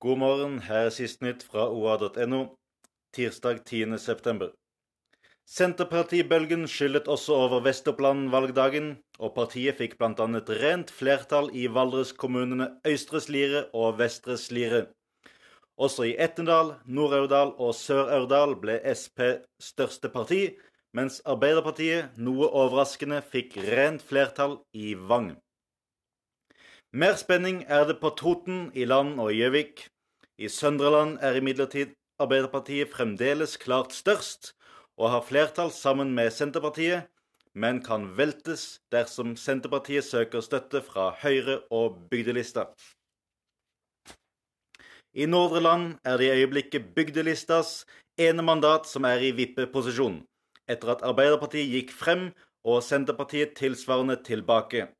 God morgen, her er sist nytt fra oa.no, tirsdag 10.9. Senterpartibølgen skyllet også over Vest-Oppland-valgdagen, og partiet fikk bl.a. rent flertall i Valdres-kommunene Øystre Slidre og Vestre Slidre. Også i Etnedal, Nord-Aurdal og Sør-Aurdal ble Sp største parti, mens Arbeiderpartiet, noe overraskende, fikk rent flertall i Vang. Mer spenning er det på Toten, i Land og Gjøvik. I Søndre Land er imidlertid Arbeiderpartiet fremdeles klart størst, og har flertall sammen med Senterpartiet, men kan veltes dersom Senterpartiet søker støtte fra Høyre og bygdelista. I Nordre Land er det i øyeblikket bygdelistas ene mandat som er i vippeposisjon, etter at Arbeiderpartiet gikk frem og Senterpartiet tilsvarende tilbake.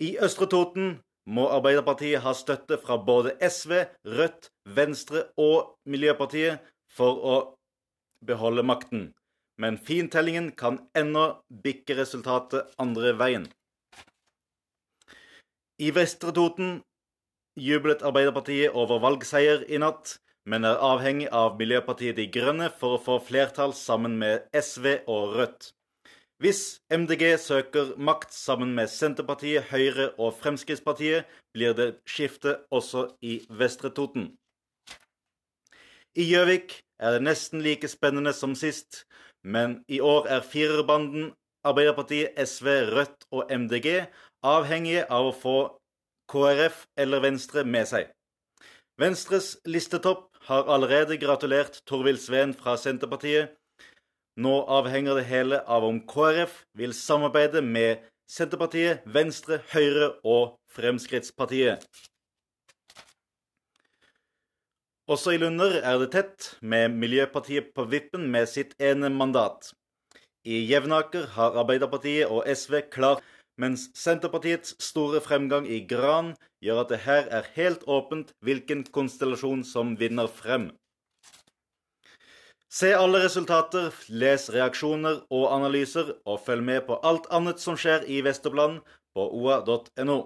I Østre Toten må Arbeiderpartiet ha støtte fra både SV, Rødt, Venstre og Miljøpartiet for å beholde makten, men fintellingen kan ennå bikke resultatet andre veien. I Vestre Toten jublet Arbeiderpartiet over valgseier i natt, men er avhengig av Miljøpartiet De Grønne for å få flertall sammen med SV og Rødt. Hvis MDG søker makt sammen med Senterpartiet, Høyre og Fremskrittspartiet, blir det skifte også i Vestre Toten. I Gjøvik er det nesten like spennende som sist, men i år er firerbanden Arbeiderpartiet, SV, Rødt og MDG avhengige av å få KrF eller Venstre med seg. Venstres listetopp har allerede gratulert Torvild Sveen fra Senterpartiet. Nå avhenger det hele av om KrF vil samarbeide med Senterpartiet, Venstre, Høyre og Fremskrittspartiet. Også i Lunder er det tett, med Miljøpartiet på vippen med sitt ene mandat. I Jevnaker har Arbeiderpartiet og SV klart mens Senterpartiets store fremgang i Gran gjør at det her er helt åpent hvilken konstellasjon som vinner frem. Se alle resultater, les reaksjoner og analyser, og følg med på alt annet som skjer i Vesterplan på oa.no.